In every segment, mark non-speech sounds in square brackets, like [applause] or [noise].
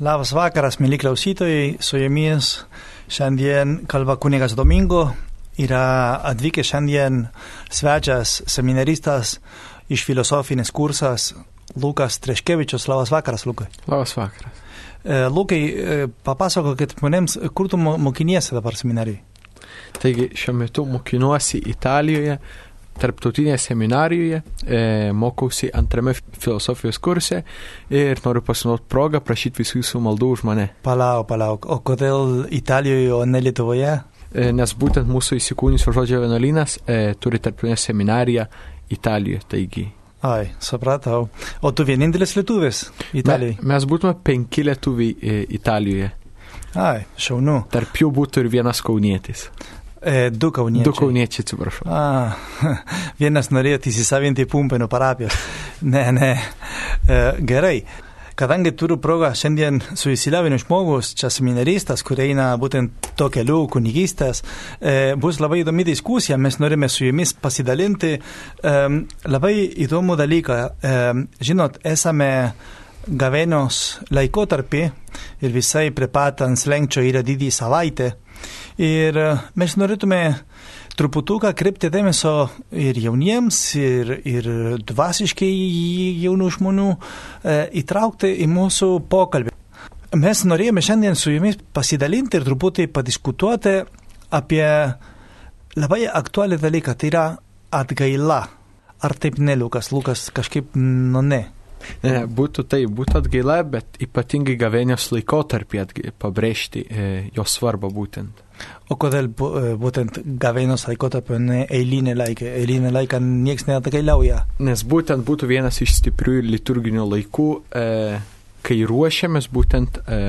Labas vakaras, mėly klausytojai, su jumis šiandien kalba kunigas Domingo, yra atvykęs šiandien svečias, seminaristas iš filosofinės kursas Lukas Treškevičius. Labas vakaras, Lukai. Labas vakaras. E, Lukai, e, papasakokit žmonėms, kur tu mokiniesi dabar seminarijai? Taigi šiuo metu mokinuosi Italijoje, tarptautinėje seminarijoje, e, mokausi antrame filosofijos kurse ir noriu pasinaudoti progą prašyti visų jūsų maldų už mane. Palauk, palauk, o kodėl Italijoje, o ne Lietuvoje? E, nes būtent mūsų įsikūnysio žodžio vienuolynas e, turi tarptautinę seminariją Italijoje, taigi. Ai, supratau. O tu vienintelis lietuvis Italijai? Me, mes būtume penki lietuviai e, Italijoje. Ai, šaunu. Tarp jų būtų ir vienas kaunietis. E, du kauniečiai. Du kauniečiai, atsiprašau. A, vienas norėjo įsisavinti pumpėnų parapijos. Ne, ne. E, gerai. Kadangi turiu progą šiandien su įsilaviniu žmogus, čia seminaristas, kurie eina būtent to keliu kunigystės, e, bus labai įdomi diskusija, mes norime su jumis pasidalinti. E, labai įdomų dalyką. E, žinot, esame gavėnios laikotarpį ir visai prie pat ant slenkčio yra didį savaitę. Ir e, mes norėtume truputuką kreipti dėmesio ir jauniems, ir, ir dvasiškai jaunų žmonių e, įtraukti į mūsų pokalbį. Mes norėjome šiandien su jumis pasidalinti ir truputį padiskutuoti apie labai aktualią dalyką, tai yra atgaila. Ar taip ne, Lukas? Lukas kažkaip, nu ne. Ne, būtų tai, būtų atgaila, bet ypatingai gavėnios laikotarpį atgai, pabrėžti e, jo svarbą būtent. O kodėl e, būtent gavėnios laikotarpio ne eilinė laikė? Eilinė laiką niekas neatgailiauja. Nes būtent būtų vienas iš stiprių liturginių laikų, e, kai ruošiamės būtent e,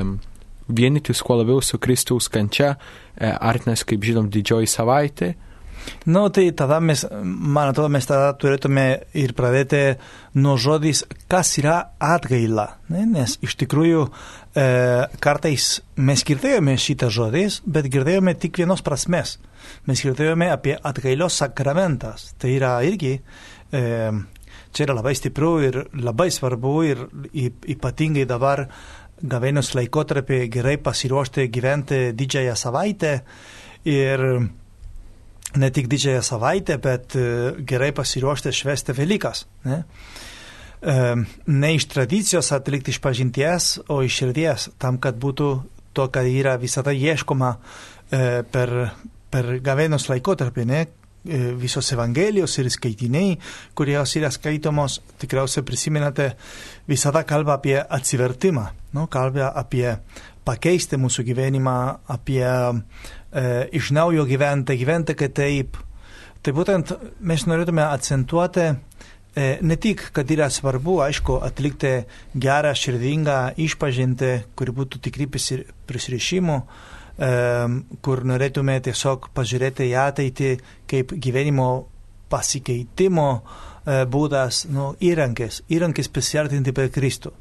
vienytis kuo labiau su Kristaus kančia, e, artinės, kaip žinom, didžioji savaitė. Nu, tai tada mes, man atrodo, mes tada turėtume ir pradėti nuo žodis, kas yra atgaila. Ne? Nes iš tikrųjų e, kartais mes girdėjome šitą žodis, bet girdėjome tik vienos prasmes. Mes girdėjome apie atgailos sakramentas. Tai yra irgi, e, čia yra labai stipru ir labai svarbu ir ypatingai dabar gavėnios laikotarpį gerai pasiruošti gyventi didžiąją savaitę. Ir ne tik didžiąją savaitę, bet e, gerai pasiruošti švesti Velykas. Ne? E, ne iš tradicijos atlikti iš pažinties, o iš širdies, tam, kad būtų to, kad yra visada ieškoma e, per, per gavėnos laikotarpį, ne? visos evangelijos ir skaitiniai, kurios yra skaitomos, tikriausiai prisimenate, visada kalba apie atsivertimą, nu, kalba apie pakeisti mūsų gyvenimą, apie e, iš naujo gyventi, gyventi kitaip. Tai būtent mes norėtume akcentuoti e, ne tik, kad yra svarbu, aišku, atlikti gerą, širdingą išpažinti, kuri būtų tikri prisirišimų, e, kur norėtume tiesiog pažiūrėti į ateitį kaip gyvenimo pasikeitimo e, būdas, nu, įrankis, įrankis prisartinti prie Kristų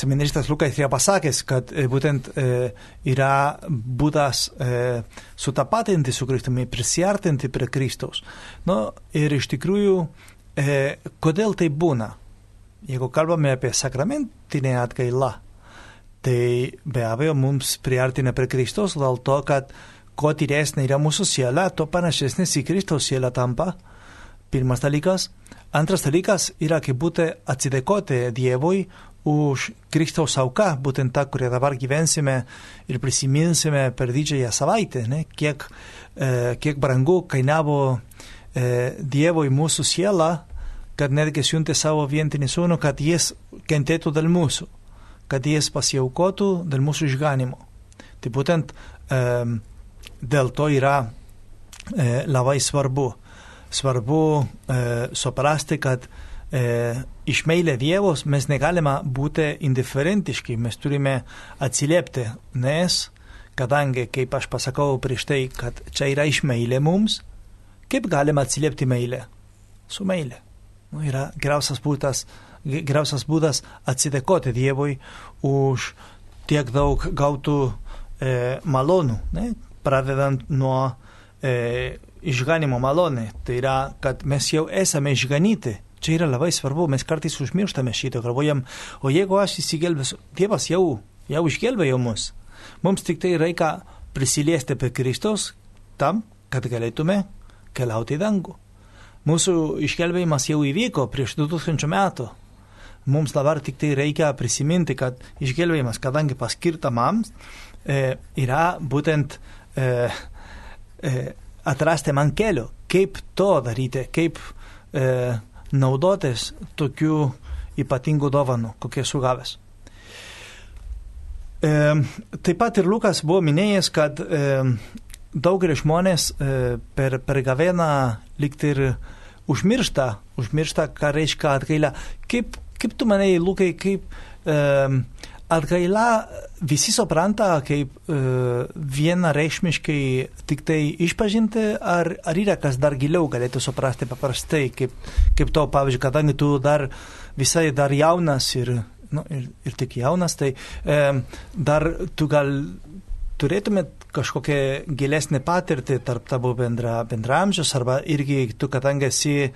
seminaristas Lukas yra pasakęs, kad e, būtent yra būdas e, sutapatinti su Kristumi, prisiartinti prie Kristaus. Nu, ir iš tikrųjų, kodėl tai būna? Jeigu kalbame apie sakramentinę atgailą, tai be abejo mums priartina prie Kristaus dėl to, kad kuo tyresnė yra mūsų siela, tuo panašesnės į Kristaus sielą tampa. Pirmas dalykas. Antras dalykas yra kaip būti atsidėkoti Dievui už Kristaus auką, būtent tą, kurią dabar gyvensime ir prisiminsime per didžiąją savaitę, ne? kiek, e, kiek brangu kainavo e, Dievo į mūsų sielą, kad netgi siuntė savo vientinį sūnų, kad jis kentėtų dėl mūsų, kad jis pasiaukotų dėl mūsų išganimo. Tai būtent e, dėl to yra e, labai svarbu. Svarbu e, suprasti, kad e, iš meilė Dievos mes negalime būti indiferentiški, mes turime atsiliepti, nes kadangi, kaip aš pasakau prieš tai, kad čia yra iš meilė mums, kaip galima atsiliepti meilę? Su meilė. Nu, yra geriausias būdas, geriausias būdas atsidėkoti Dievui už tiek daug gautų e, malonų, ne? pradedant nuo e, išganimo malonė. Tai yra, kad mes jau esame išganyti Čia yra labai svarbu, mes kartais užmirštame šitą, galvojam, o jeigu aš įsigelbėsiu, Dievas jau jau išgelbėjo mus. Mums tik tai reikia prisiliesti prie Kristaus tam, kad galėtume keliauti į dangų. Mūsų išgelbėjimas jau įvyko prieš 2000 metų. Mums dabar tik tai reikia prisiminti, kad išgelbėjimas, kadangi paskirta mums, e, yra būtent e, e, atrasti man kelio, kaip to daryti, kaip e, naudotis tokių ypatingų dovanų, kokie sugavęs. E, taip pat ir Lukas buvo minėjęs, kad e, daugelis žmonės e, per, per gaveną likti ir užmiršta, užmiršta, ką reiškia atgaila. Kaip, kaip tu manai, Lukai, kaip e, atgaila visi supranta kaip e, vienareikšmiškai tik tai išpažinti, ar, ar yra kas dar giliau galėtų suprasti paprastai, kaip, kaip to, pavyzdžiui, kadangi tu dar visai dar jaunas ir, nu, ir, ir tik jaunas, tai e, dar tu gal turėtumėt kažkokią gilesnį patirtį tarp tavo bendra, bendramžius, arba irgi tu, kadangi esi e,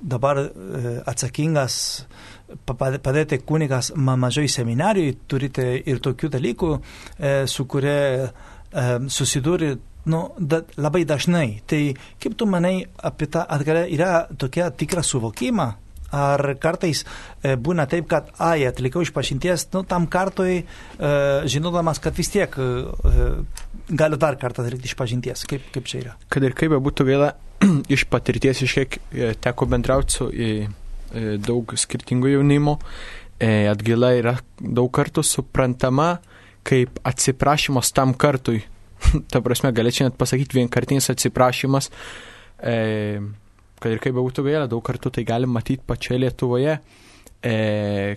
dabar e, atsakingas padėti kunigas mažai seminarijai, turite ir tokių dalykų, e, su kuria e, susidūri nu, da, labai dažnai. Tai kaip tu manai apie tą atgalę, yra tokia tikra suvokima, Ar kartais e, būna taip, kad, ai, atlikau išpažinties, nu, tam kartui, e, žinodamas, kad vis tiek e, galiu dar kartą daryti išpažinties. Kaip, kaip čia yra? Kad ir kaip būtų gaila, [clears throat] iš patirties, iš kiek teko bendrauti su daug skirtingų jaunimo, atgaila yra daug kartų suprantama kaip atsiprašymas tam kartui. [laughs] Ta prasme, galėčiau net pasakyti vienkartinis atsiprašymas. E, kad ir kaip būtų gaila, daug kartų tai galim matyti pačioje Lietuvoje, e,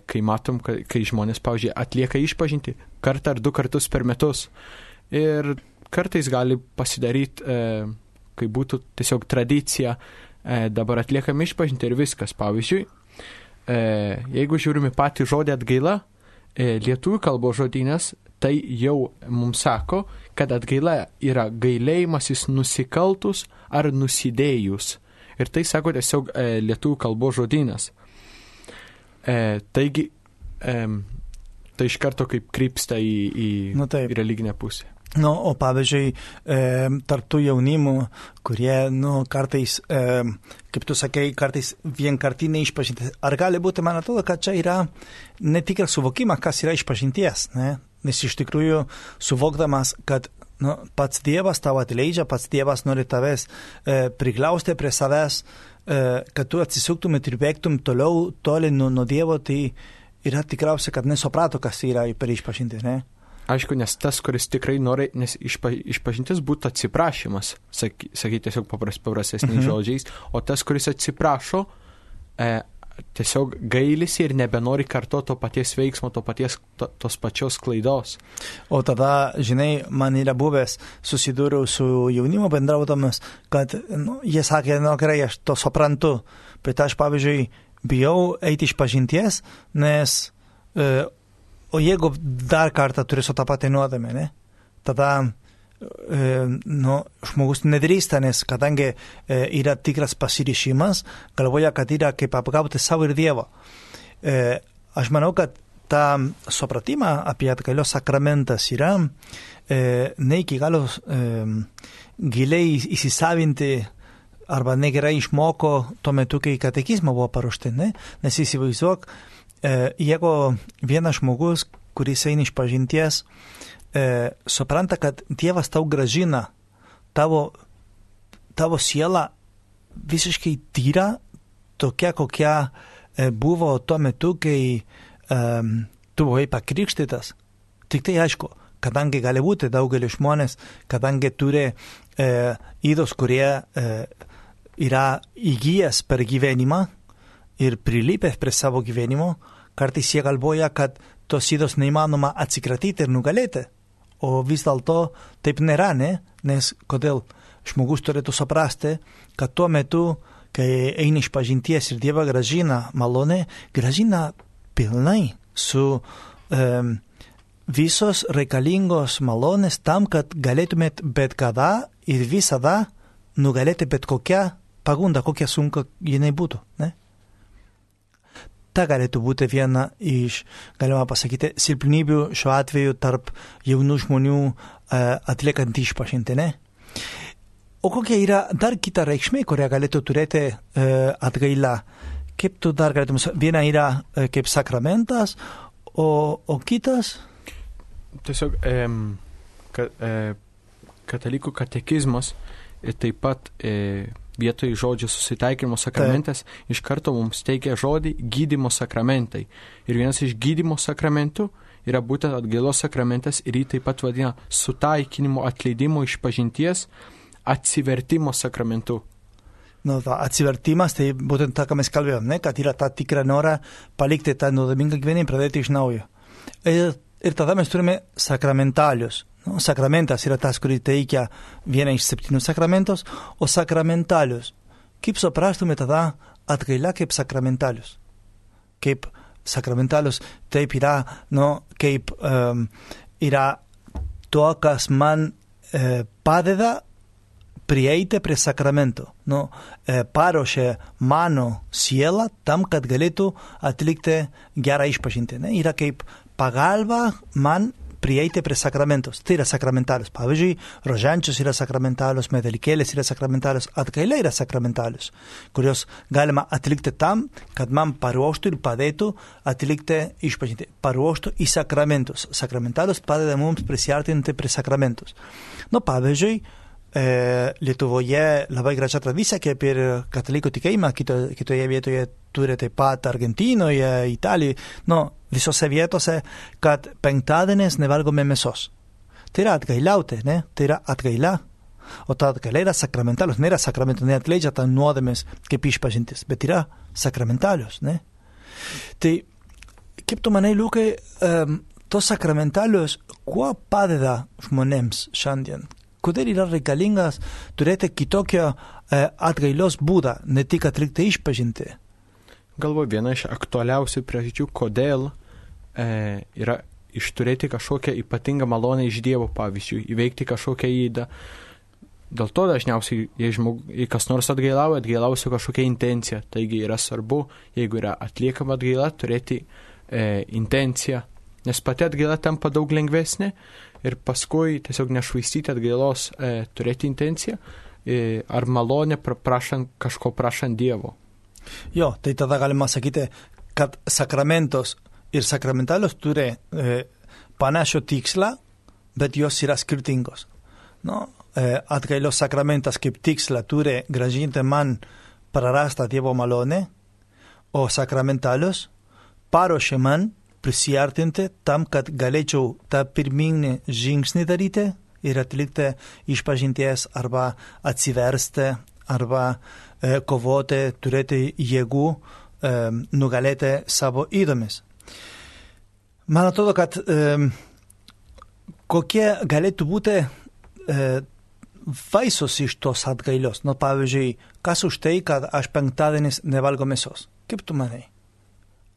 kai matom, kai, kai žmonės, pavyzdžiui, atlieka išpažinti kartą ar du kartus per metus. Ir kartais gali pasidaryti, e, kai būtų tiesiog tradicija, e, dabar atliekam išpažinti ir viskas. Pavyzdžiui, e, jeigu žiūrime patį žodį atgaila, e, lietuvių kalbos žodynės, tai jau mums sako, kad atgaila yra gailėjimasis nusikaltus ar nusidėjus. Ir tai sako tiesiog e, lietuvių kalbos žodynas. E, taigi, e, tai iš karto kaip krypsta į, į, nu, į religinę pusę. Nu, o pavyzdžiui, e, tarptų jaunimų, kurie, nu, kartais, e, kaip tu sakai, kartais vienkartiniai išpažinti. Ar gali būti, man atrodo, kad čia yra netikras suvokimas, kas yra išpažinties, ne? Nes iš tikrųjų, suvokdamas, kad nu, pats Dievas tau atleidžia, pats Dievas nori tavęs e, priglausti prie savęs, e, kad tu atsisuktum ir bėgtum toliau, toli nuo, nuo Dievo, tai yra tikriausiai, kad nesuprato, kas yra per išpažintis, ne? Aišku, nes tas, kuris tikrai nori, nes išpa, išpažintis būtų atsiprašymas, sakyti saky, tiesiog papras, paprastesniais mhm. žodžiais, o tas, kuris atsiprašo, e, tiesiog gailisi ir nebenori karto to paties veiksmo, to paties, to, tos pačios klaidos. O tada, žinai, man yra buvęs, susidūriau su jaunimo bendrautomis, kad nu, jie sakė, nu gerai, aš to suprantu, bet aš, pavyzdžiui, bijau eiti iš pažinties, nes, e, o jeigu dar kartą turėsiu tą patį nuodėmę? Tada E, nu, žmogus nedrįsta, nes kadangi e, yra tikras pasiryšimas, galvoja, kad yra kaip apgauti savo ir Dievo. E, aš manau, kad tą supratimą apie atgalios sakramentas yra ne iki galo giliai įsisavinti arba negerai išmoko tuo metu, kai katekizmo buvo paruošti, ne? nes įsivaizduok, jeigu vienas žmogus, kuris eina iš pažinties, e, supranta, kad Dievas tau gražina tavo, tavo sielą visiškai tyra, tokia, kokia e, buvo tuo metu, kai e, tu buvai pakrikštytas. Tik tai aišku, kadangi gali būti daugelis žmonės, kadangi turi e, įdos, kurie e, yra įgyjęs per gyvenimą ir prilipęs prie savo gyvenimo, kartais jie galvoja, kad tos įdos neįmanoma atsikratyti ir nugalėti. O vis dėlto taip nėra, ne? Nes kodėl žmogus turėtų suprasti, kad tuo metu, kai eini iš pažinties ir Dievą gražina malonė, gražina pilnai su um, visos reikalingos malonės tam, kad galėtumėt bet kada ir visada nugalėti bet kokią pagundą, kokia sunka jinai būtų. Ne? Ta galėtų būti viena iš, galima pasakyti, silpnybių šiuo atveju tarp jaunų žmonių e, atliekant išpažinti, ne? O kokia yra dar kita reikšmė, kurią galėtų turėti e, atgaila? Kaip tu dar galėtum, viena yra e, kaip sakramentas, o, o kitas? Tiesiog e, ka, e, katalikų katekizmas ir taip pat e, vietoj žodžio susitaikymo sakramentas Taip. iš karto mums teikia žodį gydimo sakramentai. Ir vienas iš gydimo sakramentų yra būtent atgailos sakramentas ir jį taip pat vadina sutaikinimo atleidimo iš pažinties atsivertimo sakramentu. Nu, ta atsivertimas, tai būtent tą, ką mes kalbėjom, ne, kad yra ta tikra nora palikti tą nuodėmingą gyvenimą, pradėti iš naujo. Ir, ir tada mes turime sakramentalius. Nu, sakramentas yra tas, kurį teikia vieną iš septynių sakramentos, o sakramentalius. Kaip suprastume tada atgailą kaip sakramentalius? Kaip sakramentalius taip yra, nu, kaip um, yra to, kas man e, padeda prieiti prie sakramento. Nu, e, paruošė mano sielą tam, kad galėtų atlikti gerą išpažinti. Ne? Yra kaip pagalba man prieiti prie sakramentos. Tai yra sakramentalius. Pavyzdžiui, rožančius yra sakramentalius, medalikėlės yra sakramentalius, atgailė yra sakramentalius, kurios galima atlikti tam, kad man paruoštų ir padėtų atlikti išpažinti. Paruoštų į sakramentus. Sakramentalius padeda mums prisartinti prie sakramentus. Nu, pavyzdžiui, e, Lietuvoje labai gražia tradicija, kaip ir katalikų tikėjimą, kito, kitoje vietoje turi taip pat Argentinoje, Italijoje. Nu, visose vietose, kad penktadienis nevalgome mėsos. Tai yra atgailiauti, ne? Tai yra atgaila. O ta atgaila yra sakramentalius, nėra sakramentų, neatleidžia tą nuodėmės kaip išpažintis, bet yra sakramentalius, ne? Tai kaip tu manai, Liukai, um, tos sakramentalius, kuo padeda žmonėms šiandien? Kodėl yra reikalingas turėti kitokio uh, atgailos būdą, ne tik atlikti išpažinti? Galvoju, viena iš aktualiausių priežasčių, kodėl e, yra išturėti kažkokią ypatingą malonę iš Dievo, pavyzdžiui, įveikti kažkokią įdą. Dėl to dažniausiai, jei, žmog, jei kas nors atgailauja, atgailausiu kažkokią intenciją. Taigi yra svarbu, jeigu yra atliekama atgaila, turėti e, intenciją, nes pati atgaila tampa daug lengvesnė ir paskui tiesiog nešvaistyti atgailos, e, turėti intenciją e, ar malonę prašant kažko prašant Dievo. Jo, tai tada galima sakyti, kad sakramentos ir sakramentalios turi e, panašų tikslą, bet jos yra skirtingos. No? E, atgailos sakramentas kaip tikslą turi gražinti man prarastą Dievo malonę, o sakramentalios paruošė man prisiartinti tam, kad galėčiau tą pirminį žingsnį daryti ir atlikti išpažinties arba atsiversti arba e, kovoti, turėti jėgų e, nugalėti savo įdomis. Man atrodo, kad e, kokie galėtų būti e, vaisius iš tos atgailios. Nu, pavyzdžiui, kas už tai, kad aš penktadienis nevalgo mėsos? Kaip tu manai?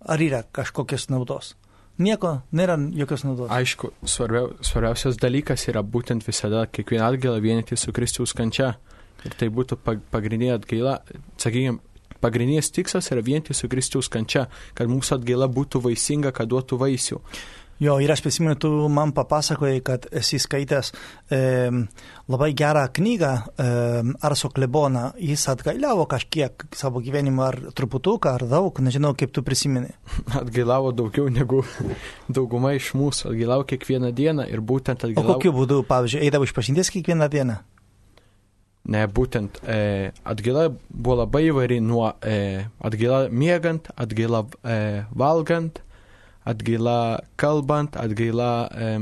Ar yra kažkokios naudos? Nieko, nėra jokios naudos. Aišku, svarbiau, svarbiausias dalykas yra būtent visada kiekvieną atgailą vienyti su Kristaus kančia. Ir tai būtų pagrindinė atgaila, sakykime, pagrindinis tikslas yra vienti su Kristaus kančia, kad mūsų atgaila būtų vaisinga, kad duotų vaisių. Jo, ir aš prisimenu, tu man papasakojai, kad esi skaitęs e, labai gerą knygą e, Arso Kleboną. Jis atgailiavo kažkiek savo gyvenimą, ar truputuką, ar daug, nežinau, kaip tu prisimeni. [laughs] Atgailavo daugiau negu [laughs] dauguma iš mūsų. Atgailavo kiekvieną dieną ir būtent atgailavo. O kokiu būdu, pavyzdžiui, eidavo išpažinties kiekvieną dieną? Ne, būtent e, atgaila buvo labai įvairi nuo e, atgaila miegant, atgaila e, valgant, atgaila kalbant, atgaila e,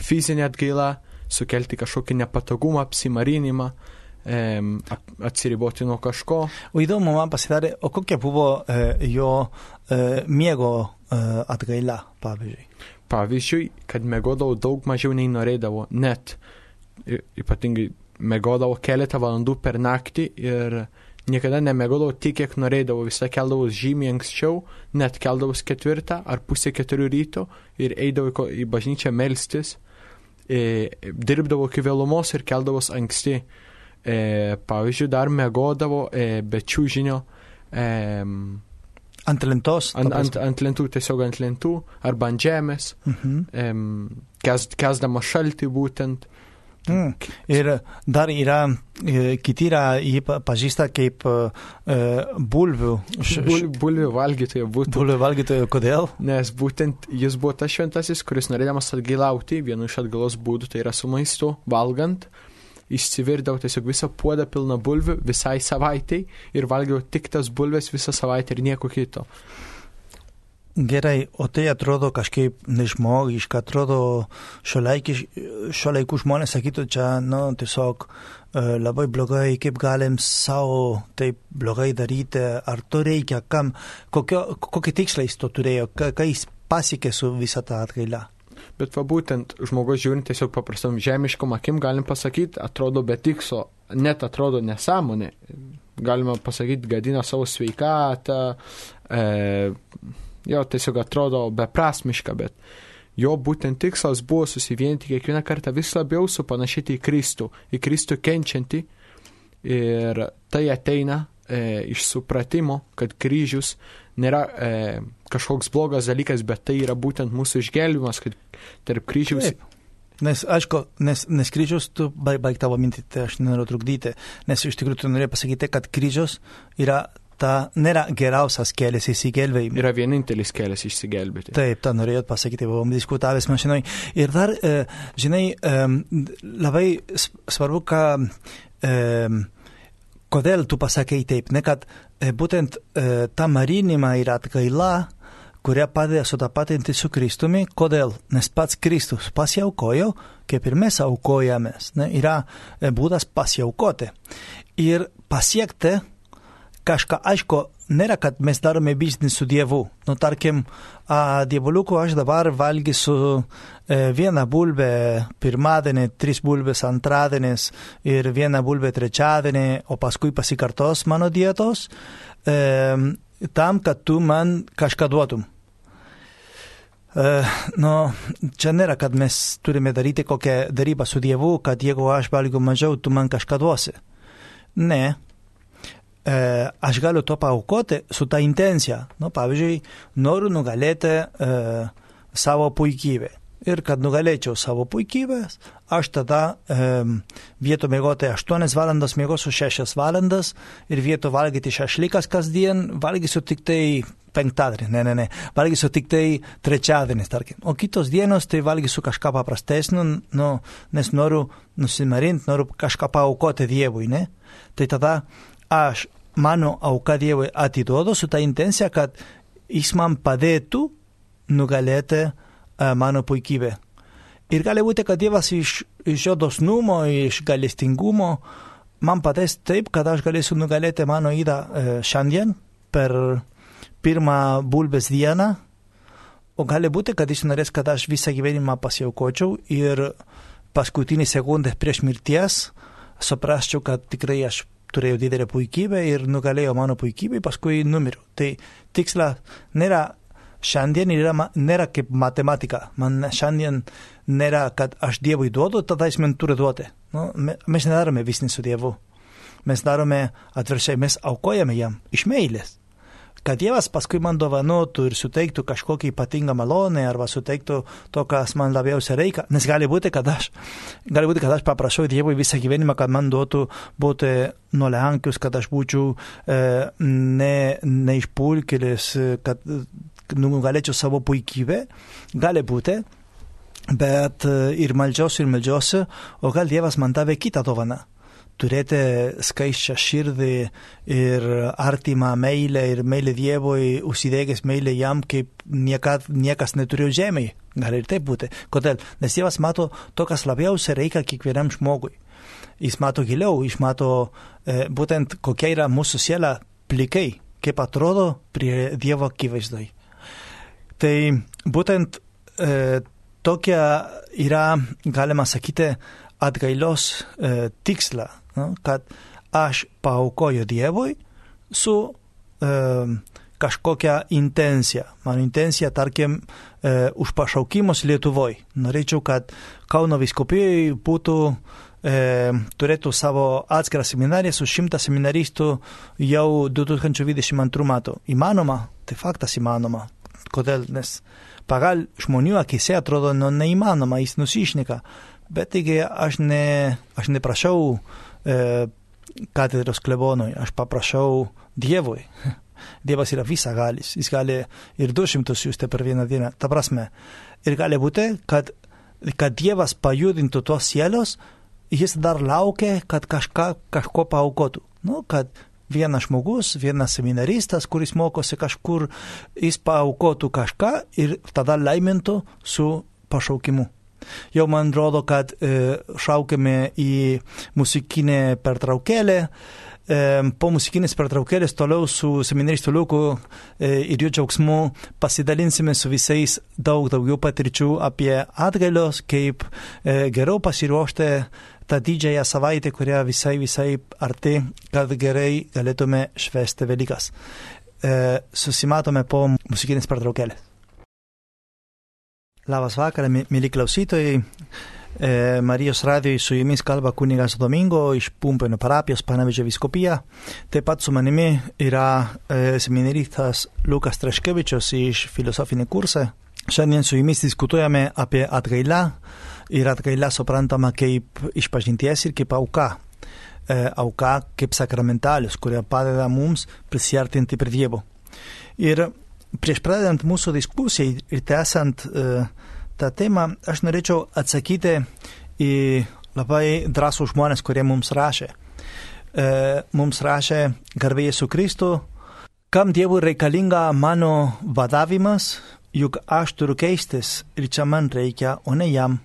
fizinė atgaila, sukelti kažkokį nepatogumą, apsimarinimą, e, atsiriboti nuo kažko. O įdomu man pasidarė, o kokia buvo e, jo e, miego e, atgaila, pavyzdžiui? Pavyzdžiui, kad mėgodavau daug mažiau nei norėdavau, net ypatingai mėgodavau keletą valandų per naktį ir niekada nemėgodavau tiek, kiek norėdavau, visą keldavau žymiai anksčiau, net keldavau ketvirtą ar pusę keturių ryto ir eidavau į bažnyčią melstis, e, dirbdavau iki vėlumos ir keldavau anksti. E, pavyzdžiui, dar mėgodavau e, be čiūžinio e, Ant lentos. ant, ant, ant lentų, tiesiog ant lentų, arba ant žemės, Mhm. em, kes, kesdama šaltį būtent. Mm. Ir dar yra, e, kiti yra jį pa- pažįsta kaip e, e, bulvių. Bul, bulvių valgytojo būtų. Bulvių valgytojų, kodėl? Nes būtent jis buvo tas šventasis, kuris norėdamas atgailauti, vienu iš atgalos būdų, tai yra su maistu, valgant, išsivirdavo tiesiog visą puodą pilną bulvių visai savaitėjai ir valgiau tik tas bulves visą savaitę ir nieko kito. Gerai, o tai atrodo kažkaip nežmogiška, atrodo šio laikų žmonės sakytų čia, nu, tiesiog e, labai blogai, kaip galim savo taip blogai daryti, ar to reikia, kam, kokio, kokį tikslą jis to turėjo, ką, ką jis pasiekė su visą tą atgailą. Bet va būtent žmogus žiūrint tiesiog paprastam žemiškom akim galim pasakyti, atrodo be tikslo, net atrodo nesąmonė. Galima pasakyti, gadina savo sveikatą, e, jo tiesiog atrodo beprasmiška, bet jo būtent tikslas buvo susivienyti kiekvieną kartą vis labiau supanašyti į Kristų, į Kristų kenčiantį ir tai ateina e, iš supratimo, kad kryžius nėra e, kažkoks blogas dalykas, bet tai yra būtent mūsų išgelbimas, kad tarp kryžiaus Taip. Nes, aišku, nes, nes kryžius, tu baig, baig tavo mintį, tai aš nenoriu trukdyti, nes iš tikrųjų tu norėjai pasakyti, kad kryžius yra ta, nėra geriausias kelias įsigelbėjimui. yra vienintelis kelias išsigelbėti. Taip, tą norėjot pasakyti, buvom diskutavęs mašinoj. Ir dar, e, žinai, e, labai svarbu, ką, e, kodėl tu pasakei taip, ne kad būtent ta marinima ir atgaila, kurią padeda sutapatinti su Kristumi, kodėl? Nes pats Kristus pasiaukojo, kaip ir mes aukojamės, ne? yra būdas pasiaukoti. Ir pasiekti kažką, aišku, nėra, kad mes darome biznį su Dievu. Nu, tarkim, a, dievoliuku aš dabar valgysiu e, vieną bulbę pirmadienį, tris bulbės antradienis ir vieną bulbę trečiadienį, o paskui pasikartos mano dietos, e, tam, kad tu man kažką duotum. Uh, nu, čia nėra, kad mes turime daryti kokią darybą su Dievu, kad jeigu aš valgiu mažiau, tu man kažką duosi. Ne, to paukoti su ta intencija. Nu, pavyzdžiui, noriu nugalėti e, savo puikybę. Ir kad nugalėčiau savo puikybės, aš tada e, vietų mėgoti 8 valandas, mėgosiu 6 valandas ir vietų valgyti šešlikas kasdien, valgysiu tik tai penktadienį, ne, ne, ne, valgysiu tik tai trečiadienį, tarkim. O kitos dienos tai valgysiu kažką paprastesnio, nu, nes noriu nusimarinti, noriu kažką paukoti Dievui, ne? Tai tada aš mano auka Dievui atiduodu su ta intencija, kad jis man padėtų nugalėti uh, mano puikybę. Ir gali būti, kad Dievas iš, iš jo dosnumo, iš galestingumo man padės taip, kad aš galėsiu nugalėti mano įdą uh, šiandien per pirmą bulbės dieną, o gali būti, kad jis norės, kad aš visą gyvenimą pasiaukočiau ir paskutinį sekundę prieš mirties suprasčiau, kad tikrai aš turėjau didelę puikybę ir nugalėjo mano puikybę, paskui numiriau. Tai tikslas nėra šiandien yra, nėra kaip matematika. Man šiandien nėra, kad aš Dievui duodu, tada jis man turi duoti. Nu, mes nedarome visnį su Dievu. Mes darome atvirkščiai, mes aukojame jam iš meilės. Kad Dievas paskui man dovanotų ir suteiktų kažkokį ypatingą malonę arba suteiktų to, kas man labiausiai reikia. Nes gali būti, kad aš, gali būti, kad aš paprašau Dievui visą gyvenimą, kad man duotų būti nuolenkius, kad aš būčiau e, ne, neišpulkėlis, kad nugalėčiau savo puikybę. Gali būti, bet ir meldžiausi, ir meldžiausi, o gal Dievas man davė kitą dovaną turėti skaisčią širdį ir artimą meilę ir meilę Dievui, užsidegęs meilę jam, kaip niekad, niekas neturėjo žemėje. Gali ir taip būti. Kodėl? Nes Dievas mato to, kas labiausiai reikia kiekvienam žmogui. Jis mato giliau, jis mato e, būtent kokia yra mūsų siela plikai, kaip atrodo prie Dievo akivaizdai. Tai būtent e, tokia yra, galima sakyti, atgailos e, tiksla, no? kad aš paukoju Dievui su e, kažkokia intencija. Mano intencija, tarkim, e, už pašaukimus Lietuvoje. Norėčiau, kad Kauno viskopijoje būtų e, turėtų savo atskirą seminariją su šimta seminaristų jau 2022 metų. Įmanoma? Tai faktas įmanoma. Kodėl? Nes pagal žmonių akise atrodo nu, neįmanoma, jis nusišnika. Bet taigi aš, ne, aš neprašau e, katedros klebonui, aš paprašau Dievui. [laughs] Dievas yra visagalis, jis gali ir 200 siūsti per vieną dieną. Ta prasme, ir gali būti, kad, kad Dievas pajudintų tos sielos, jis dar laukia, kad kažką, kažko paukotų. Nu, kad vienas žmogus, vienas seminaristas, kuris mokosi kažkur, jis paukotų kažką ir tada laimintų su pašaukimu. Jau man rodo, kad e, šaukėme į muzikinę pertraukėlę. E, po muzikinės pertraukėlės toliau su seminaristu Liuku e, ir jų džiaugsmu pasidalinsime su visais daug daugiau patirčių apie atgalios, kaip geriau pasiruošti tą didžiąją savaitę, kurią visai visai arti, kad gerai galėtume švesti Velykas. Susimatome po muzikinės pertraukėlės. Labas vakaras, mėly klausytojai. E, Marijos radijoj su jumis kalba kunigas Domingo iš Pumpėnų parapijos Panevežė viskopija. Taip pat su manimi yra e, seminaristas Lukas Traškevičius iš filosofinį kursą. Šiandien su jumis diskutuojame apie atgailą ir atgaila suprantama kaip išpažinties ir kaip auka. E, auka kaip sakramentalius, kurie padeda mums prisiartinti prie Dievo. Ir prieš pradedant mūsų diskusiją ir tęsant uh, tą temą, aš norėčiau atsakyti į labai drąsų žmonės, kurie mums rašė. Uh, mums rašė garbėjai su Kristu, kam Dievui reikalinga mano vadavimas, juk aš turiu keistis ir čia man reikia, o ne jam.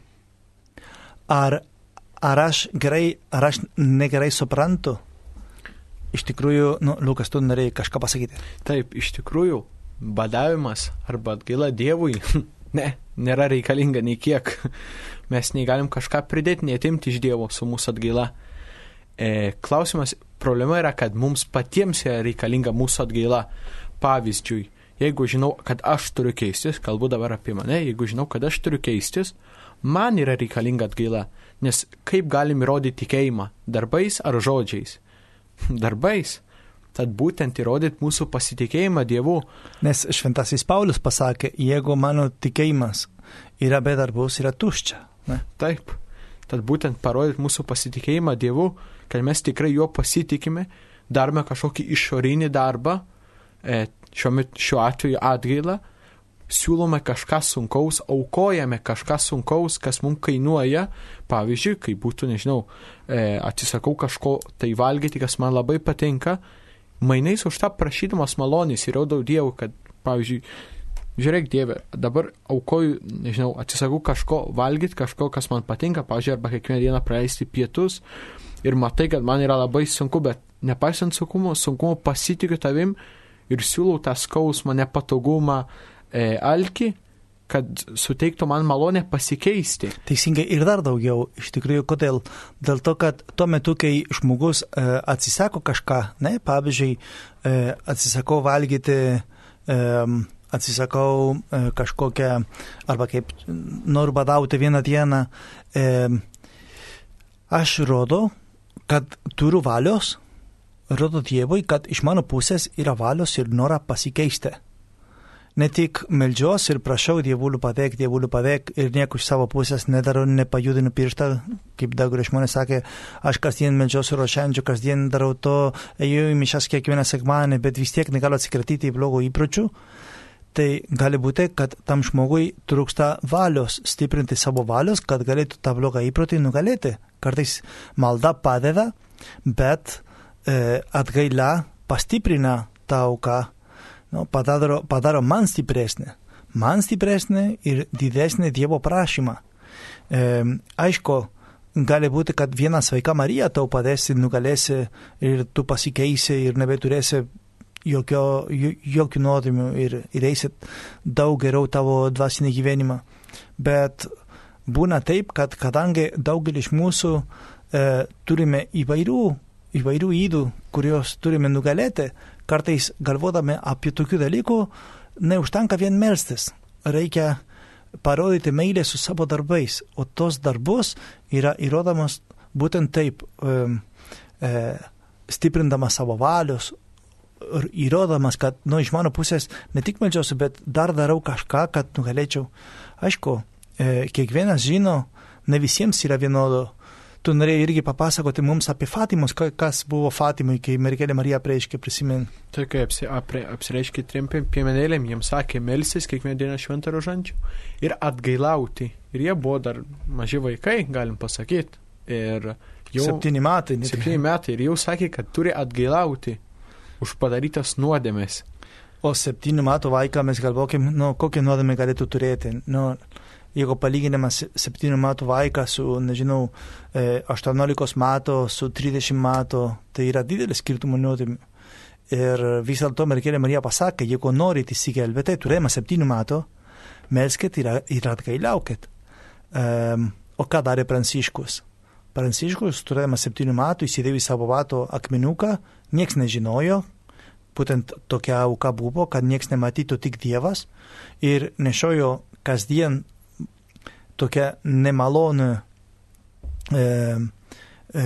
Ar, ar aš gerai, ar aš negerai suprantu? Iš tikrųjų, nu, Lukas, tu norėjai kažką pasakyti. Taip, iš tikrųjų, badavimas arba atgaila Dievui, [laughs] ne, nėra reikalinga nei kiek. Mes negalim kažką pridėti, netimti iš Dievo su mūsų atgaila. E, klausimas, problema yra, kad mums patiems yra reikalinga mūsų atgaila. Pavyzdžiui, jeigu žinau, kad aš turiu keistis, kalbu dabar apie mane, jeigu žinau, kad aš turiu keistis, man yra reikalinga atgaila. Nes kaip galim įrodyti tikėjimą? Darbais ar žodžiais? [laughs] Darbais. Tad būtent įrodyti mūsų pasitikėjimą Dievu. Nes šventasis Paulius pasakė, jeigu mano tikėjimas yra be darbus, yra tuščia. Ne? Taip. Tad būtent parodyti mūsų pasitikėjimą Dievu, kad mes tikrai juo pasitikime, darome kažkokį išorinį darbą, e, šiuo, šiuo atveju atgailą, siūlome kažką sunkaus, aukojame kažką sunkaus, kas mums kainuoja, pavyzdžiui, kai būtų, nežinau, e, atsisakau kažko tai valgyti, kas man labai patinka, mainais už tą prašydamas malonės įrodau Dievui, kad, pavyzdžiui, žiūrėk Dieve, dabar aukoju, nežinau, atsisakau kažko valgyti, kažko, kas man patinka, pavyzdžiui, arba kiekvieną dieną praleisti pietus ir matai, kad man yra labai sunku, bet nepaisant sunkumo, sunkumo pasitikiu tavim ir siūlau tą skausmą, nepatogumą, e, alkį, kad suteiktų man malonę pasikeisti. Teisingai ir dar daugiau, iš tikrųjų, kodėl? Dėl to, kad tuo metu, kai žmogus e, atsisako kažką, ne, pavyzdžiui, e, atsisakau valgyti, e, atsisakau e, kažkokią, arba kaip noriu badauti vieną dieną, e, aš rodo, kad turiu valios, rodo Dievui, kad iš mano pusės yra valios ir norą pasikeisti ne tik melžiuos ir prašau dievulių padėk, dievulių padėk ir nieko iš savo pusės nedarau, nepajudinu pirštą, kaip daugelis žmonės sakė, aš kasdien melžiuosi rošiančių, kasdien darau to, einu į mišas kiekvieną sekmanį, bet vis tiek negaliu atsikratyti blogo įpročių. Tai gali būti, kad tam žmogui trūksta valios, stiprinti savo valios, kad galėtų tą blogą įprotį nugalėti. Kartais malda padeda, bet e, atgaila pastiprina tą auką nu, padaro, padaro man stipresnė, man stipresnė ir didesnė Dievo prašymą. E, aišku, gali būti, kad viena sveika Marija tau padės ir nugalėsi ir tu pasikeisi ir nebeturėsi jokio, jokių nuodėmių ir, ir eisit daug geriau tavo dvasinį gyvenimą. Bet būna taip, kad kadangi daugelis mūsų e, turime įvairių, įvairių įdų, kuriuos turime nugalėti, kartais galvodami apie tokių dalykų, neužtenka vien melstis. Reikia parodyti meilę su savo darbais, o tos darbus yra įrodomas būtent taip, e, stiprindamas savo valios, įrodamas, kad, nu, iš mano pusės ne tik melžiausi, bet dar darau kažką, kad nugalėčiau. Aišku, e, kiekvienas žino, ne visiems yra vienodo. Tu norėjai irgi papasakoti mums apie Fatimus, kas buvo Fatimui, kai mergelė Marija prieiškė, prisimint. Tai kai apsi, apre, apsireiškė trim piemenėlėm, jiems sakė melsis kiekvieną dieną šventą rožančių ir atgailauti. Ir jie buvo dar maži vaikai, galim pasakyti. Ir jau. Septyni metai. Septyni metai. Ir jau sakė, kad turi atgailauti už padarytas nuodėmės. O septynių metų vaiką mes galvokim, nu, kokią nuodėmę galėtų turėti. Nu, jeigu palyginimas 7 metų vaiką su, nežinau, 18 e, metų, su 30 metų, tai yra didelis skirtumų nuodėmių. Ir vis dėlto mergelė Marija pasakė, jeigu norite įsigelbėti, turėjama 7 metų, melskit ir, ir atgailaukit. Um, o ką darė Pranciškus? Pranciškus, turėdamas 7 metų, įsidėjo į savo vato akmenuką, nieks nežinojo, būtent tokia auka buvo, kad nieks nematytų tik Dievas ir nešiojo kasdien tokia nemaloni e, e,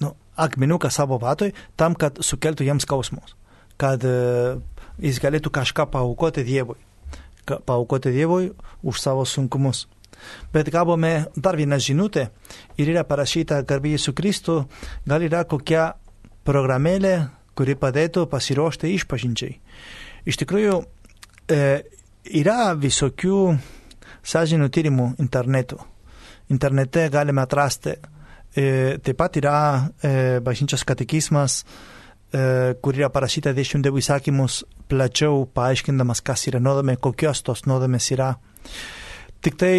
nu, akmenuką savo vatoj tam, kad sukeltų jiems skausmus, kad e, jis galėtų kažką paukoti Dievui, paukoti Dievui už savo sunkumus. Bet gavome dar vieną žinutę ir yra parašyta garbėjai su Kristu, gal yra kokia programėlė, kuri padėtų pasiruošti išpažinčiai. Iš tikrųjų, e, yra visokių sąžinių tyrimų internetu. Internete galime atrasti. E, taip pat yra e, bažnyčios katekizmas, e, kur yra parašyta 22 įsakymus plačiau paaiškindamas, kas yra nuodėmė, kokios tos nuodėmės yra. Tik tai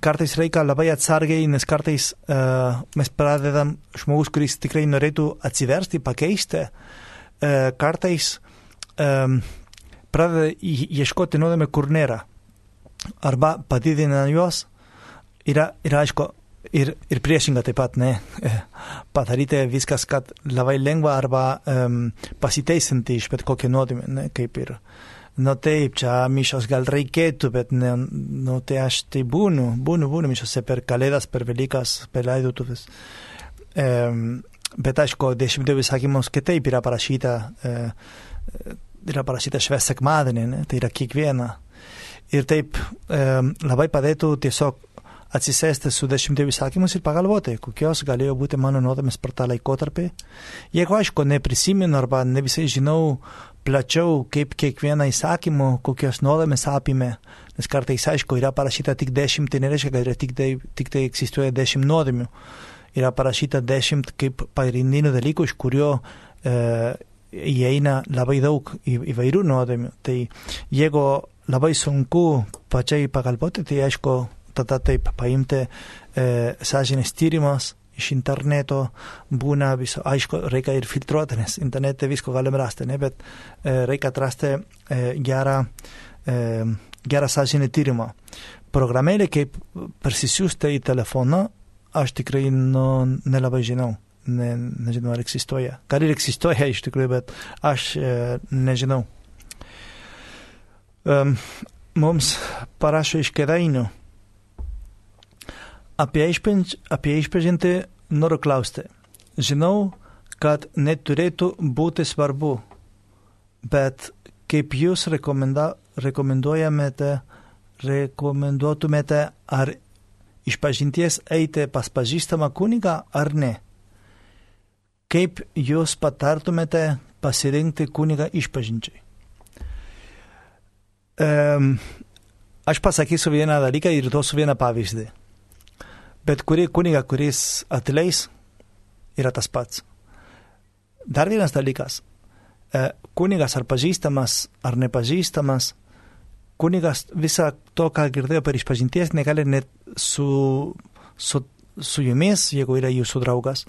kartais reikia labai atsargiai, nes kartais uh, mes pradedam žmogus, kuris tikrai norėtų atsiversti, pakeisti, uh, kartais um, pradeda ieškoti nuodėmę, kur nėra arba padidina juos, yra, yra aišku, ir, ir priešinga taip pat, ne, padaryti viskas, kad labai lengva arba um, pasiteisinti iš bet kokią nuodėmę, ne, kaip ir, nu taip, čia mišos gal reikėtų, bet ne, nu tai aš tai būnu, būnu, būnu mišose per kalėdas, per Velykas, per laidotuvės. Um, bet aišku, dešimtųjų įsakymus kitaip yra parašyta, uh, yra parašyta švęs sekmadienį, tai yra kiekviena. Ir taip e, labai padėtų tiesiog atsisėsti su dešimtėjų įsakymus ir pagalvoti, kokios galėjo būti mano nuodėmės per tą laikotarpį. Jeigu aišku, neprisimenu arba ne visai žinau plačiau, kaip kiekvieną įsakymą, kokios nuodėmės apimė, nes kartais aišku, yra parašyta tik dešimt, tai nereiškia, kad yra tik tai, tik tai egzistuoja dešimt nuodėmių. Yra parašyta dešimt kaip pagrindinių dalykų, iš kurio e, įeina labai daug įvairių nuodėmių. Tai jeigu labai sunku pačiai pagalvoti, tai aišku, tada taip paimti e, sąžinės tyrimas iš interneto, būna viso, aišku, reikia ir filtruoti, nes internete visko galim rasti, ne, bet e, reikia atrasti e, gerą, e, gerą sąžinę tyrimą. Programėlė, kaip persisiųsti į telefoną, aš tikrai nu, nelabai žinau. Ne, nežinau, ar egzistuoja. Gal ir egzistuoja iš tikrųjų, bet aš e, nežinau um, mums parašo iš Kedainių. Apie, išpenž, apie išpažinti noriu klausti. Žinau, kad neturėtų būti svarbu, bet kaip jūs rekomenda, rekomenduojamete, rekomenduotumėte, ar išpažinties eiti pas pažįstamą kunigą ar ne? Kaip jūs patartumėte pasirinkti kunigą išpažinčiai? Um, aš pasakysiu vieną dalyką ir duosiu vieną pavyzdį. Bet kuri kuniga, kuris atleis, yra tas pats. Dar vienas dalykas. Kunigas ar pažįstamas, ar nepažįstamas, kunigas visą to, ką girdėjo per išpažinties, negali net su, su, su jumis, jeigu yra jūsų draugas,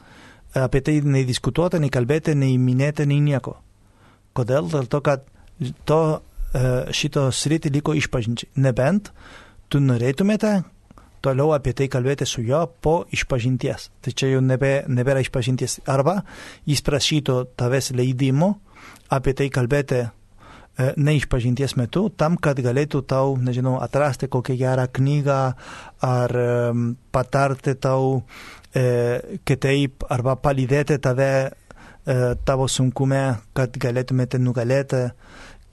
apie tai nei diskutuoti, nei kalbėti, nei minėti, nei nieko. Kodėl? Dėl to, kad to šito sritį liko išpažinčiai. Nebent tu norėtumėte toliau apie tai kalbėti su juo po išpažinties. Tai čia jau nebe, nebėra išpažinties. Arba jis prašytų tavęs leidimo apie tai kalbėti neišpažinties metu, tam, kad galėtų tau, nežinau, atrasti kokią gerą knygą ar patarti tau e, kitaip arba palydėti tave e, tavo sunkume, kad galėtumėte nugalėti,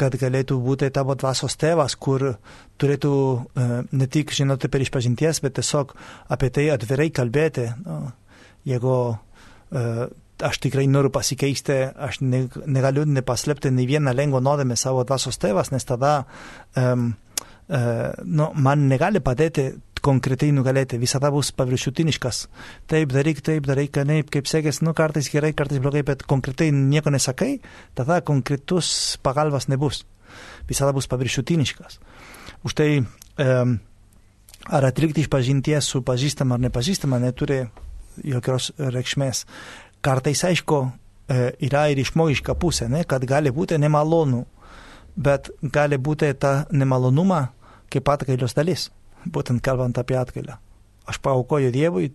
kad galėtų būti tavo dvasios tėvas, kur turėtų e, ne tik žinoti per išpažinties, bet tiesiog apie tai atvirai kalbėti. No, jeigu e, aš tikrai noriu pasikeisti, aš ne, negaliu nepaslėpti nei vieną lengvą nuodėmę savo dvasios tėvas, nes tada um, uh, nu, man negali padėti konkrečiai nugalėti, visada bus paviršutiniškas. Taip daryk, taip daryk, kaip, kaip sekės, nu kartais gerai, kartais blogai, bet konkrečiai nieko nesakai, tada konkretus pagalbas nebus. Visada bus paviršutiniškas. Už tai um, ar atlikti išpažinties su pažįstama ar nepažįstama neturi jokios reikšmės kartais aišku e, yra ir išmogiška pusė, ne, kad gali būti nemalonu, bet gali būti ta nemalonuma kaip atgailios dalis, būtent kalbant apie atgailą. Aš paukoju Dievui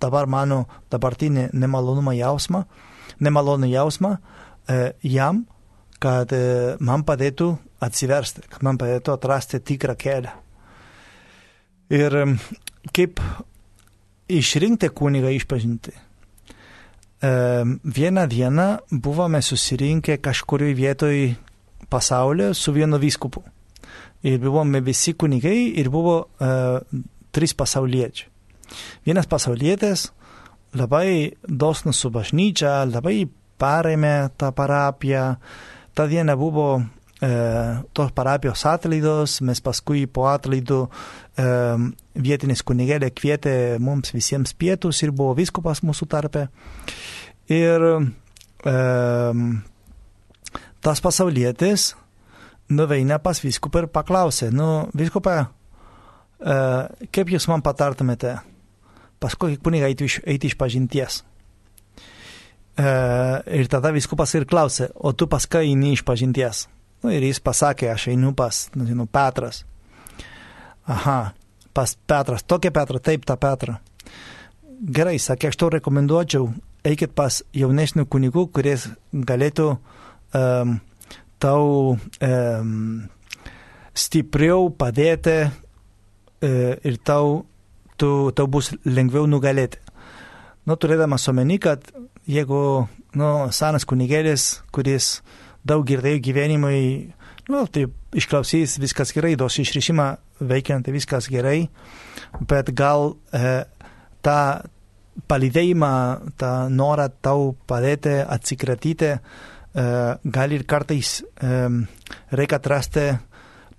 dabar mano dabartinį nemalonumą jausmą, nemalonų jausmą e, jam, kad e, man padėtų atsiversti, kad man padėtų atrasti tikrą kelią. Ir kaip išrinkti kunigą išpažinti vieną dieną buvome susirinkę kažkurioje vietoje pasaulyje su vienu vyskupu. Ir buvome visi kunigai ir buvo uh, trys pasauliečiai. Vienas pasaulietis labai dosnus su bažnyčia, labai parėmė tą parapiją. Ta diena buvo e, tos parapijos atlaidos, mes paskui po atlaidų e, vietinis kunigėlė kvietė mums visiems pietus ir buvo viskupas mūsų tarpe. Ir e, tas pasaulietis nuveina pas viskupą ir paklausė, nu, viskupą, e, kaip jūs man patartumėte, pas kokį kunigą eiti iš, eiti iš pažinties? E, ir tada viskupas ir klausė, o tu pas ką eini iš pažinties? Nu, ir jis pasakė, aš einu pas, nežinau, Petras. Aha, pas Petras, tokia Petra, taip tą Petrą. Gerai, sakė, aš tau rekomenduočiau, eikit pas jaunesnių kunigų, kuris galėtų um, tau um, stipriau padėti uh, ir tau, tu, tau bus lengviau nugalėti. Nu, turėdamas omeny, kad jeigu nu, senas kunigėlis, kuris daug girdėjau gyvenimui, nu, tai išklausys viskas gerai, duos išrišimą veikiant, tai viskas gerai, bet gal e, tą palydėjimą, tą norą tau padėti atsikratyti, e, gal ir kartais e, reikia atrasti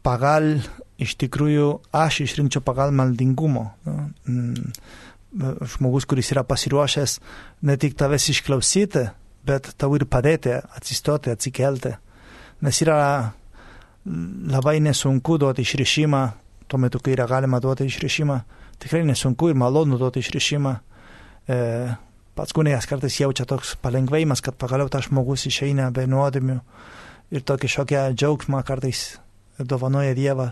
pagal, iš tikrųjų, aš išrinkčiau pagal maldingumo. Nu, mm, žmogus, kuris yra pasiruošęs ne tik tavęs išklausyti, bet tau ir padėti atsistoti, atsikelti. Nes yra labai nesunku duoti išrišimą, tuo metu, kai yra galima duoti išrišimą, tikrai nesunku ir malonu duoti išrišimą. E, pats kunigas kartais jaučia toks palengvėjimas, kad pagaliau tas žmogus išeina be nuodėmių ir tokį šokią džiaugsmą kartais dovanoja Dievą.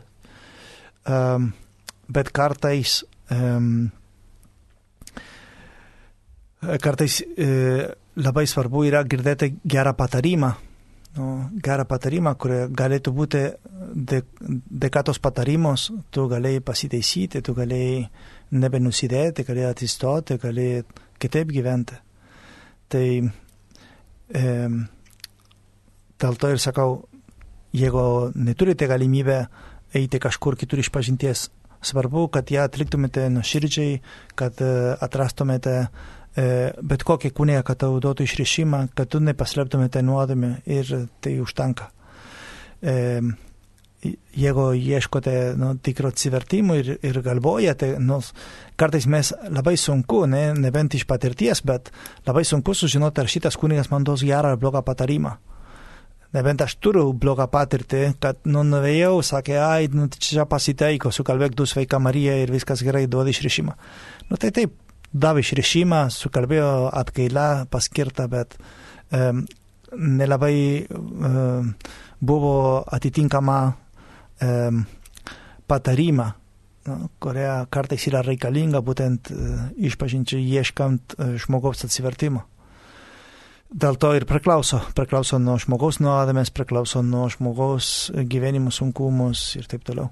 Um, bet kartais um, kartais uh, labai svarbu yra girdėti gerą patarimą, nu, gerą patarimą, kurie galėtų būti dėka tos patarimos, tu galėjai pasiteisyti, tu galėjai nebenusidėti, galėjai atsistoti, galėjai kitaip gyventi. Tai e, dėl to ir sakau, jeigu neturite galimybę eiti kažkur kitur iš pažinties, svarbu, kad ją atliktumėte nuoširdžiai, kad e, atrastumėte E, bet kokį kūnę, kad tau duotų išrišimą, kad tu nepaslėptumėte nuodėmę ir tai užtenka. E, jeigu ieškote nu, tikro atsivertimo ir, ir galvojate, nu, kartais mes labai sunku, ne, nebent iš patirties, bet labai sunku sužinoti, ar šitas kunigas man duos gerą ar blogą patarimą. Nebent aš turiu blogą patirtį, kad nu, nuvėjau, sakė, ai, nu, čia pasiteiko, sukalbėk du sveika Marija ir viskas gerai, duodi išrišimą. Nu, tai taip, davė išrišimą, sukalbėjo atgailą paskirtą, bet um, nelabai um, buvo atitinkama patarima, nu, kuria kartais yra reikalinga būtent išpažinčiai ieškant žmogaus atsivertimo. Dėl to ir priklauso. Priklauso nuo žmogaus nuodėmės, priklauso nuo žmogaus gyvenimo sunkumus ir taip toliau.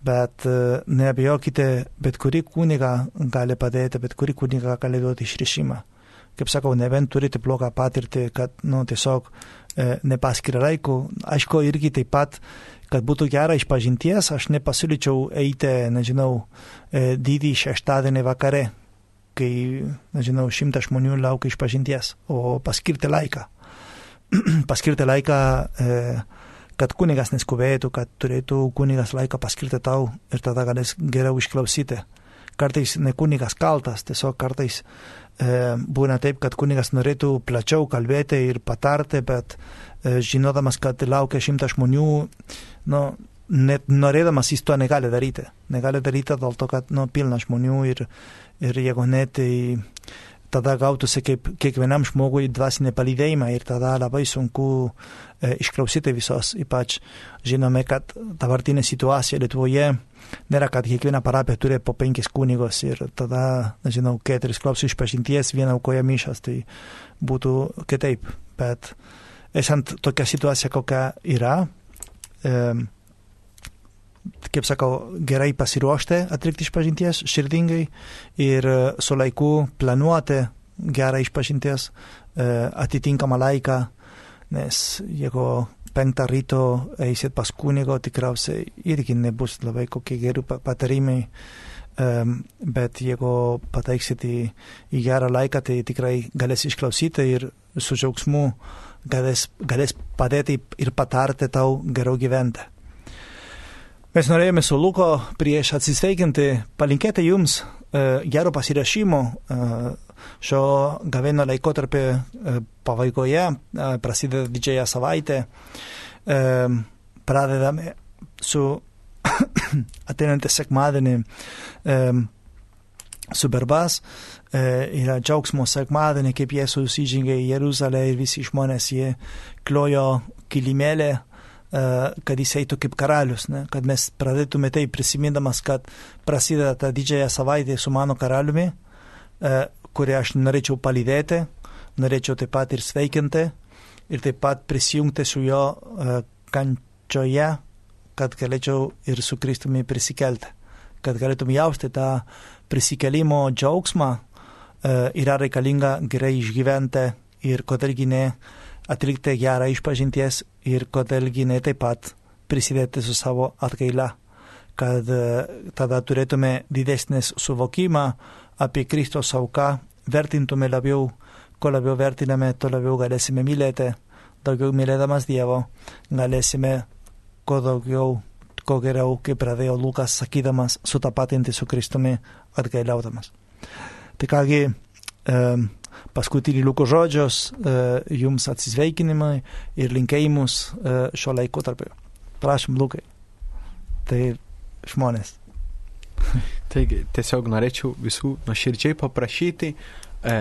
Bet e, neabejokite, bet kuri kuniga gali padėti, bet kuri kuniga gali duoti išrišimą. Kaip sakau, nebent turite blogą patirtį, kad nu, tiesiog e, nepaskiria laiko. Aišku, irgi taip pat, kad būtų gera iš pažinties, aš nepasiūlyčiau eiti, nežinau, e, didį šeštadienį vakare, kai, nežinau, šimtas žmonių laukia iš pažinties, o paskirti laiką. [clears throat] paskirti laiką. E, kad kunigas neskubėtų, kad turėtų kunigas laiką paskirti tau ir tada galės geriau išklausyti. Kartais ne kunigas kaltas, tiesiog kartais e, būna taip, kad kunigas norėtų plačiau kalbėti ir patarti, bet žinodamas, kad laukia šimtas žmonių, nu, net norėdamas jis to negali daryti. Negali daryti dėl to, kad nu, pilna žmonių ir, ir jeigu net tai tada gautųsi kaip kiekvienam žmogui dvasinė palydėjimą ir tada labai sunku e, išklausyti visos. Ypač žinome, kad dabartinė situacija Lietuvoje nėra, kad kiekviena parapija turi po penkis kunigos ir tada, nežinau, keturis klausos išpažinties, vieną aukoja mišas, tai būtų kitaip. Bet esant tokia situacija, kokia yra, kaip sakau, gerai pasiruošti atlikti išpažinties širdingai ir e, su laiku planuoti gerą išpažinties e, atitinkamą laiką, nes jeigu penktą ryto eisit pas kunigo, tikriausiai irgi nebus labai kokie geri patarimai, um, bet jeigu pateiksit į, į gerą laiką, tai tikrai galės išklausyti ir su džiaugsmu galės, galės padėti ir patarti tau geriau gyventi. Mes norėjome su Luko prieš atsisveikinti, palinkėti jums uh, gero pasirašymo uh, šio gavėno laikotarpio uh, pabaigoje, uh, prasideda didžiąją savaitę. Uh, pradedame su ateinantį sekmadienį um, su Berbas. Uh, yra džiaugsmo sekmadienį, kaip Jėzus įžengė į Jeruzalę ir visi žmonės jie klojo kilimėlę kad jis eitų kaip karalius, ne? kad mes pradėtume tai prisimindamas, kad prasideda ta didžiąją savaitę su mano karaliumi, kurį aš norėčiau palydėti, norėčiau taip pat ir sveikinti ir taip pat prisijungti su jo kančioje, kad galėčiau ir su Kristumi prisikelti, kad galėtum jausti tą prisikelimo džiaugsmą, yra reikalinga gerai išgyventi ir kodėlgi ne atlikti gerą išpažinties ir kodėlgi ne taip pat prisidėti su savo atgaila, kad e, tada turėtume didesnės suvokimą apie Kristos auką, vertintume labiau, kuo labiau vertiname, tuo labiau galėsime mylėti, daugiau mylėdamas Dievo, galėsime kuo daugiau, kuo geriau, kaip pradėjo Lukas sakydamas, sutapatinti su Kristumi atgailaudamas. Tai kągi, paskutinį Luko žodžios, e, jums atsisveikinimai ir linkėjimus e, šio laiko tarp. Prašom, Lukai. Tai žmonės. Taigi, tiesiog norėčiau visų nuoširdžiai paprašyti e,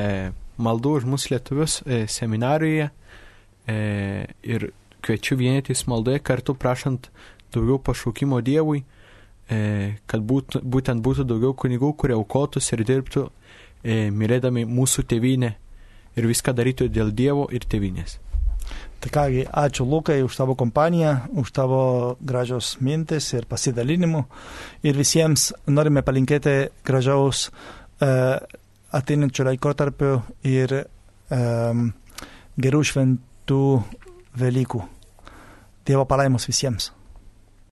maldų už mus lietuvius e, seminarijoje e, ir kviečiu vienytis maldoje kartu prašant daugiau pašaukimo Dievui, e, kad būt, būtent būtų daugiau kunigų, kurie aukotųsi ir dirbtų e, mylėdami mūsų tėvynę ir viską darytų dėl Dievo ir tėvynės. Tai kągi, ačiū Lukai už tavo kompaniją, už tavo gražios mintis ir pasidalinimų. Ir visiems norime palinkėti gražiaus e, ateinančio laikotarpio ir e, gerų šventų Velykų. Dievo palaimos visiems.